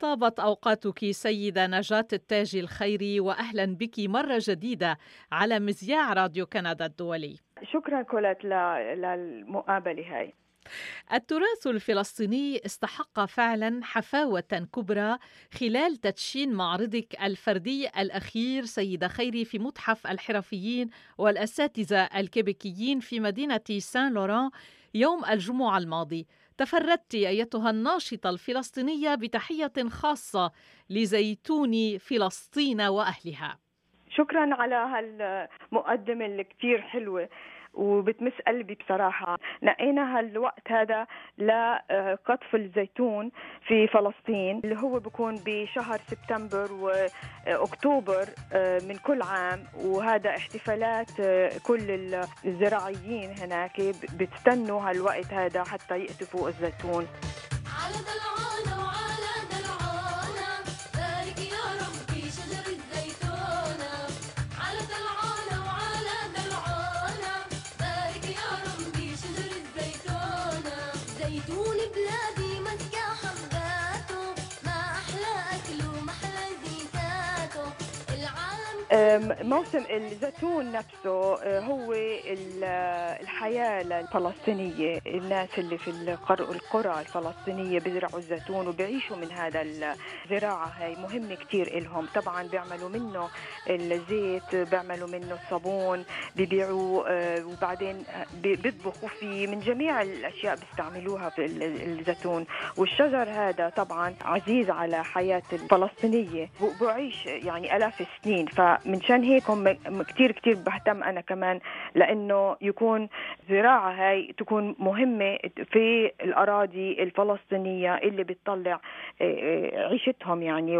طابت أوقاتك سيدة نجاة التاج الخيري وأهلا بك مرة جديدة على مذياع راديو كندا الدولي. شكرا كولات للمقابلة هاي. التراث الفلسطيني استحق فعلا حفاوة كبرى خلال تدشين معرضك الفردي الأخير سيدة خيري في متحف الحرفيين والأساتذة الكيبيكيين في مدينة سان لوران يوم الجمعة الماضي. تفردت أيتها الناشطة الفلسطينية بتحية خاصة لزيتون فلسطين وأهلها. شكرا على هالمقدمة اللي كتير حلوة. وبتمس قلبي بصراحة. نقينا هالوقت هذا لقطف الزيتون في فلسطين اللي هو بيكون بشهر سبتمبر وأكتوبر آه، من كل عام. وهذا احتفالات آه، كل الزراعيين هناك بتستنوا هالوقت هذا حتى يقطفوا الزيتون. على موسم الزيتون نفسه آه، هو الحياة الفلسطينية. الناس اللي في القرى الفلسطينية بيزرعوا الزيتون وبيعيشوا من هذا الزراعة. هاي مهمة كتير إلهم. طبعا بيعملوا منه الزيت بيعملوا منه الصابون بيبيعوه آه، وبعدين بيطبخوا فيه. من جميع الأشياء بيستعملوها في الزيتون. والشجر هذا طبعا عزيز على حياة الفلسطينية. بيعيش يعني آلاف السنين ف فمنشان هيك هم كثير كثير بهتم أنا كمان لأنه يكون زراعة هاي تكون مهمة في الأراضي الفلسطينية اللي بتطلع آه، آه، عيشتهم يعني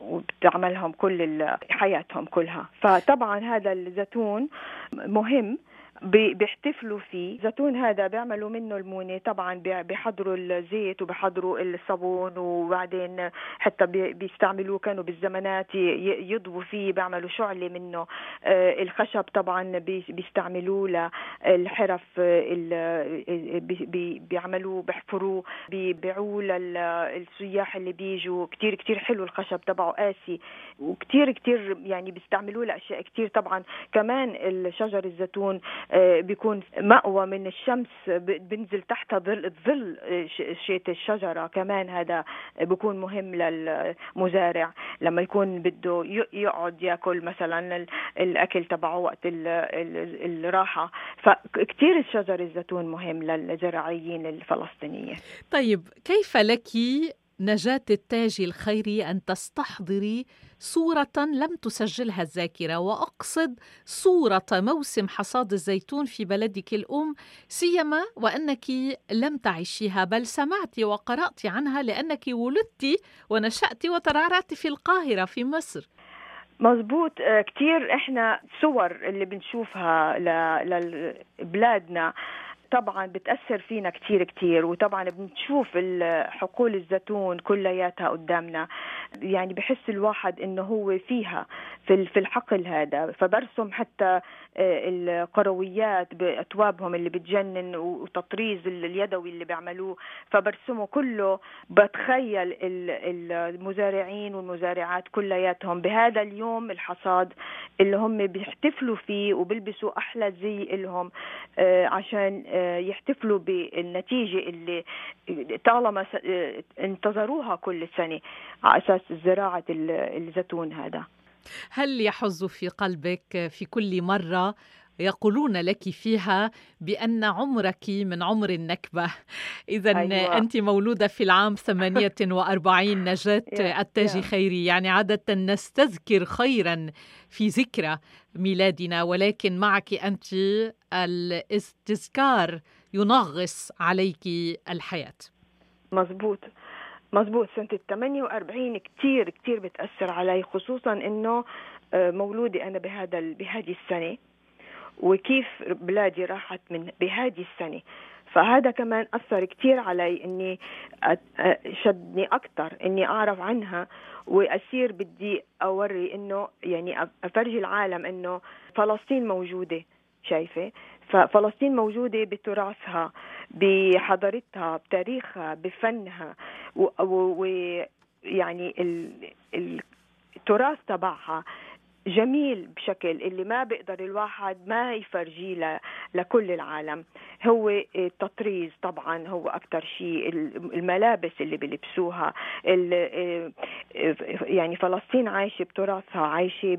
وبتعملهم كل حياتهم كلها. فطبعا هذا الزيتون مهم بيحتفلوا فيه. زيتون هذا بيعملوا منه المونة طبعا بيحضروا الزيت وبيحضروا الصابون وبعدين حتى بيستعملوه كانوا بالزمانات يضبوا فيه بيعملوا شعلة منه. آه، الخشب طبعا بيستعملوه للحرف بيعملوه بيحفروه بيبيعوه للسياح اللي بيجوا. كتير كتير حلو الخشب تبعه قاسي. وكتير كتير يعني بيستعملوه لأشياء كتير طبعا. كمان الشجر الزيتون آه، بيكون مأوى من الشمس بنزل تحت ظل ظل آه، شيت الشجرة كمان هذا بيكون مهم للمزارع. لما يكون بده يقعد ياكل مثلا الأكل تبعه وقت الراحة. فكتير الشجر الزيتون مهم للزراعيين الفلسطينيين. طيب كيف لك نجاة التاج الخيري أن تستحضري صورة لم تسجلها الذاكرة وأقصد صورة موسم حصاد الزيتون في بلدك الأم سيما وأنك لم تعيشيها بل سمعت وقرأت عنها لأنك ولدت ونشأت وترعرعت في القاهرة في مصر. مزبوط آه، كتير إحنا صور اللي بنشوفها لبلادنا. طبعا بتأثر فينا كتير كتير وطبعا بنشوف حقول الزيتون كلياتها قدامنا. يعني بحس الواحد إنه هو فيها في في الحقل هذا. فبرسم حتى آه، القرويات بأتوابهم اللي بتجنن وتطريز اليدوي اللي بيعملوه. فبرسمه كله. بتخيل المزارعين والمزارعات كلياتهم بهذا اليوم الحصاد اللي هم بيحتفلوا فيه وبيلبسوا أحلى زي لهم آه، عشان آه، يحتفلوا بالنتيجة اللي طالما انتظروها كل سنة. على أساس زراعة الزيتون هذا. هل يحز في قلبك في كل مرة يقولون لك فيها بأن عمرك من عمر النكبة؟ إذا أيوة. أنت مولودة في العام 48 نجاة التاج خيري. يعني عادة نستذكر خيرا في ذكرى ميلادنا ولكن معك أنت الاستذكار ينغص عليك الحياة. مزبوط مزبوط سنة ال 48 كتير كتير بتأثر علي خصوصا إنه آه، مولودي أنا بهذا بهذه السنة وكيف بلادي راحت من بهذه السنة. فهذا كمان أثر كتير علي إني شدني أكثر إني أعرف عنها وأصير بدي أوري إنه يعني أفرجي العالم إنه فلسطين موجودة شايفة؟ ففلسطين موجودة بتراثها. بحضارتها بتاريخها بفنها و, و... يعني التراث تبعها. جميل بشكل اللي ما بيقدر الواحد ما يفرجيه لكل العالم. هو التطريز طبعا هو أكثر شيء الملابس اللي بيلبسوها يعني فلسطين عايشة بتراثها عايشة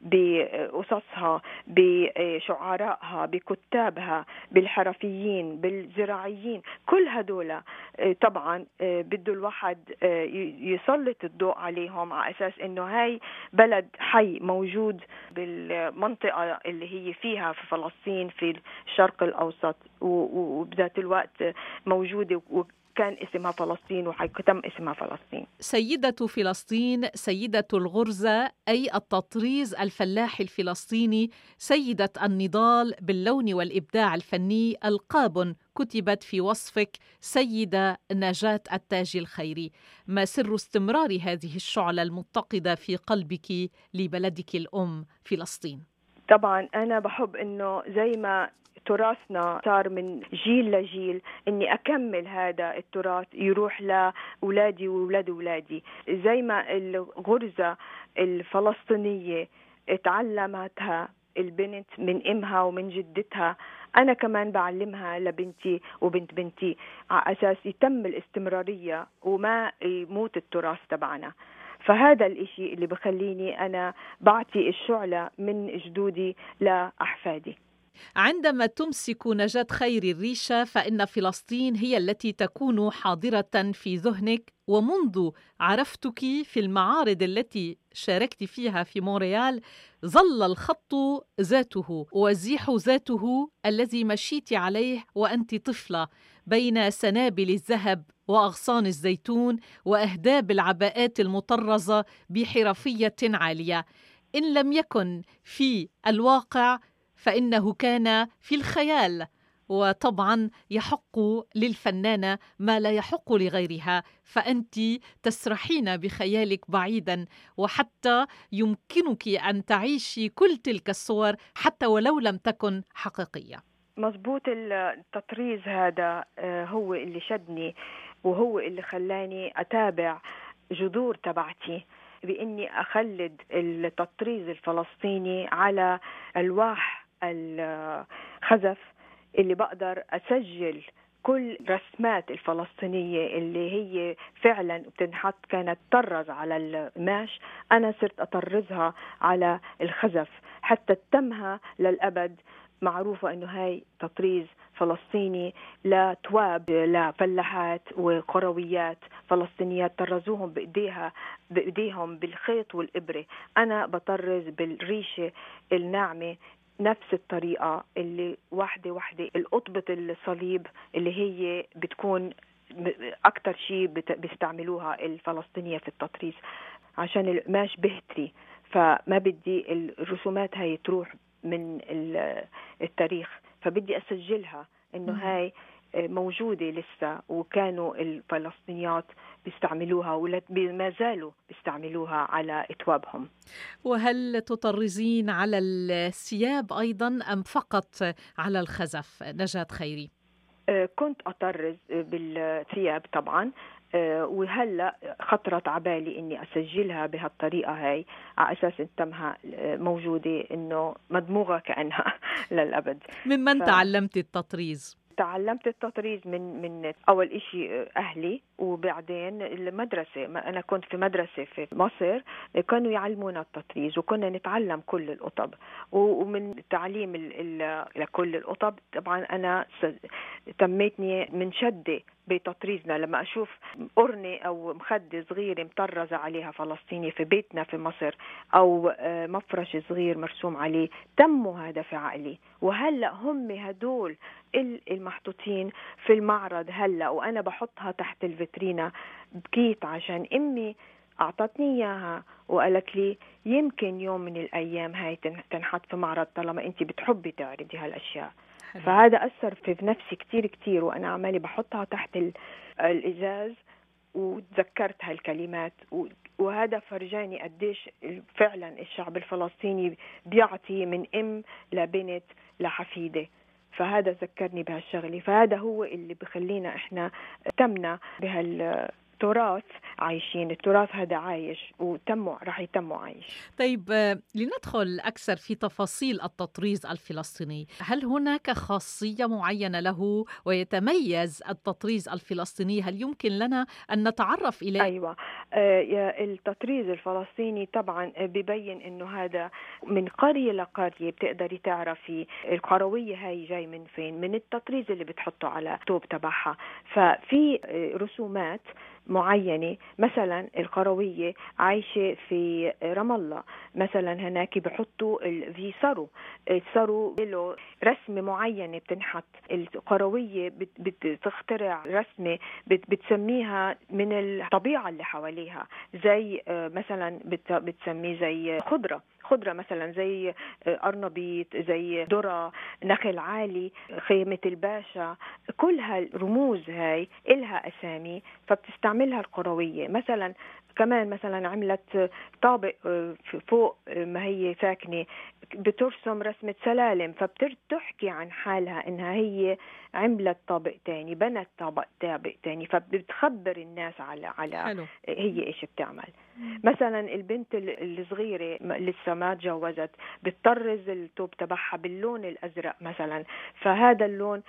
بقصصها بشعرائها بكتابها بالحرفيين بالزراعيين كل هدول طبعا بده الواحد يسلط الضوء عليهم على أساس إنه هاي بلد حي موجود بالمنطقة اللي هي فيها في فلسطين في الشرق الأوسط وبذات الوقت موجودة كان اسمها فلسطين وتم اسمها فلسطين. سيدة فلسطين سيدة الغرزة أي التطريز الفلاحي الفلسطيني سيدة النضال باللون والإبداع الفني ألقاب كتبت في وصفك سيدة نجاة التاج الخيري. ما سر استمرار هذه الشعلة المتقدة في قلبك لبلدك الأم فلسطين؟ طبعا أنا بحب أنه زي ما تراثنا صار من جيل لجيل. إني أكمل هذا التراث يروح لأولادي وأولاد أولادي. زي ما الغرزة الفلسطينية تعلمتها البنت من أمها ومن جدتها أنا كمان بعلمها لبنتي وبنت بنتي. على أساس يتم الاستمرارية وما يموت التراث تبعنا. فهذا الإشي اللي بخليني أنا بعطي الشعلة من جدودي لأحفادي. عندما تمسك نجاة خير الريشة فإن فلسطين هي التي تكون حاضرة في ذهنك. ومنذ عرفتك في المعارض التي شاركت فيها في مونريال ظل الخط ذاته والزيح ذاته الذي مشيت عليه وأنت طفلة بين سنابل الذهب وأغصان الزيتون وأهداب العباءات المطرزة بحرفية عالية. إن لم يكن في الواقع فإنه كان في الخيال وطبعا يحق للفنانة ما لا يحق لغيرها فأنت تسرحين بخيالك بعيدا وحتى يمكنك أن تعيشي كل تلك الصور حتى ولو لم تكن حقيقية. مزبوط التطريز هذا آه، هو اللي شدني وهو اللي خلاني أتابع جذور تبعتي بإني أخلد التطريز الفلسطيني على ألواح الخزف اللي بقدر أسجل كل رسمات الفلسطينية اللي هي فعلا بتنحط كانت طرز على القماش أنا صرت أطرزها على الخزف حتى تمها للأبد. معروفة أنه هاي تطريز فلسطيني لتواب لفلاحات وقرويات فلسطينيات طرزوهم بإيديها بإيديهم بالخيط والإبرة. أنا بطرز بالريشة الناعمة نفس الطريقة اللي واحدة واحدة القطبة الصليب اللي هي بتكون أكثر شيء بيستعملوها الفلسطينية في التطريز عشان القماش بهتري. فما بدي الرسومات هاي تروح من التاريخ فبدي أسجلها إنه هاي موجودة لسه وكانوا الفلسطينيات بيستعملوها وما زالوا بيستعملوها على اكوابهم وهل تطرزين على الثياب أيضا أم فقط على الخزف؟ نجاة خيري. آه، كنت أطرز بالثياب طبعا. آه، وهلأ خطرت على بالي إني أسجلها بهالطريقة هاي. على أساس تمها آه، موجودة إنه مدموغة كأنها للأبد. ممن ف... تعلمت التطريز؟ تعلمت التطريز من من أول شيء أهلي وبعدين المدرسة. أنا كنت في مدرسة في مصر كانوا يعلمونا التطريز وكنا نتعلم كل القطب. ومن تعليم لكل القطب طبعا أنا تميتني من شدة بتطريزنا. لما أشوف قرنة أو مخدة صغيرة مطرزة عليها فلسطيني في بيتنا في مصر أو آه، مفرش صغير مرسوم عليه تموا هذا في عقلي. وهلأ هم هدول المحطوطين في المعرض هلا وأنا بحطها تحت الفيترينا. بكيت عشان أمي أعطتني إياها وقالت لي يمكن يوم من الأيام هاي تنحط في معرض طالما انت بتحبي تعرضي هالأشياء. فهذا أثر في نفسي كثير كثير وأنا عمالي بحطها تحت الإزاز وتذكرت هالكلمات. وهذا فرجاني قديش فعلا الشعب الفلسطيني بيعطي من أم لبنت لحفيدة. فهذا ذكرني بهالشغلة فهذا هو اللي بخلينا إحنا تمنا بهال تراث عايشين التراث هذا عايش وتموا راح يتموا عايش. طيب آه، لندخل أكثر في تفاصيل التطريز الفلسطيني. هل هناك خاصية معينة له ويتميز التطريز الفلسطيني؟ هل يمكن لنا أن نتعرف إليه؟ أيوة. آه، التطريز الفلسطيني طبعا ببين أنه هذا من قرية لقرية بتقدري تعرفي القروية هاي جاي من فين؟ من التطريز اللي بتحطه على توب تبعها. ففي آه، رسومات معينة. مثلا القروية عايشة في رام الله. مثلا هناك بحطوا في سرو السرو له رسمة معينة بتنحط. القروية بتخترع رسمة بتسميها من الطبيعة اللي حواليها. زي آه، مثلا بتسميه زي خضرة. خضرة مثلا زي أرنبيط زي ذرة نخل عالي خيمة الباشا. كل هالرموز هاي إلها أسامي فبتستعملها القروية مثلا كمان مثلا عملت طابق آه، فوق آه، ما هي ساكنة بترسم رسمة سلالم فبتحكي عن حالها إنها هي عملت طابق تاني بنت طابق طابق تاني فبتخبر الناس على على حلو. هي إيش بتعمل. مثلا البنت الصغيرة لسه ما تجوزت بتطرز التوب تبعها باللون الأزرق مثلا فهذا اللون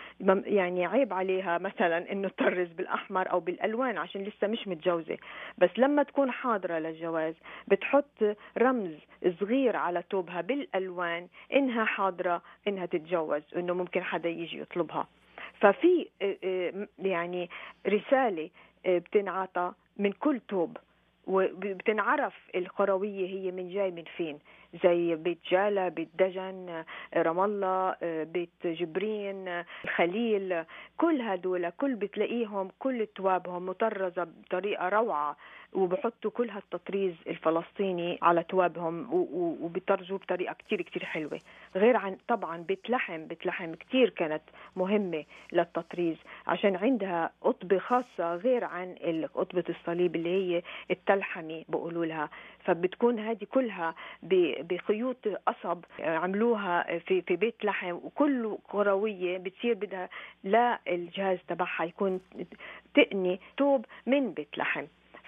يعني عيب عليها مثلا إنه تطرز بالأحمر أو بالألوان عشان لسه مش متجوزة. بس لما تكون حاضرة للجواز. بتحط رمز صغير على توبها بالألوان إنها حاضرة إنها تتجوز إنه ممكن حدا يجي يطلبها. ففي آه، آه، يعني رسالة آه، بتنعطى من كل توب وبتنعرف القروية هي من جاي من فين. زي بيت جالا بيت دجن رام الله بيت جبرين الخليل كل هدول كل بتلاقيهم كل توابهم مطرزة بطريقة روعة وبحطوا كل هالتطريز الفلسطيني على توابهم وبيطرزوه بطريقة كتير كتير حلوة. غير عن طبعا بيت لحم بيت لحم كتير كانت مهمة للتطريز عشان عندها قطبة خاصة غير عن قطبة الصليب اللي هي التلحمي بقولوا لها. فبتكون هذه كلها بخيوط قصب عملوها في في بيت لحم وكل كروية بتصير بدها لا الجهاز تبعها يكون تقني توب من بيت لحم.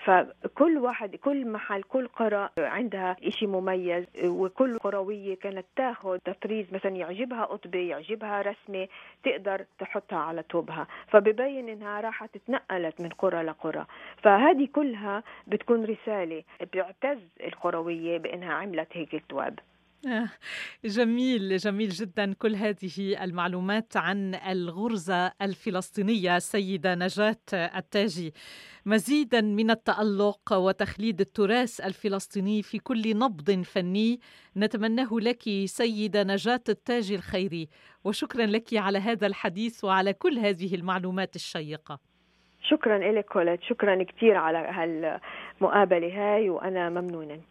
فكل واحد كل محل كل قرى عندها إشي مميز وكل قروية كانت تاخذ تطريز مثلا يعجبها قطبة يعجبها رسمة تقدر تحطها على توبها. فببين إنها راحت اتنقلت من قرى لقرى. فهذه كلها بتكون رسالة بيعتز القروية بإنها عملت هيك التواب. جميل جميل جدا كل هذه المعلومات عن الغرزة الفلسطينية السيدة نجاة التاجي. مزيدا من التألق وتخليد التراث الفلسطيني في كل نبض فني نتمناه لك سيدة نجاة التاجي الخيري. وشكرا لك على هذا الحديث وعلى كل هذه المعلومات الشيقة. شكرا لك كولت شكرا كثير على هالمقابلة هاي وأنا ممنونة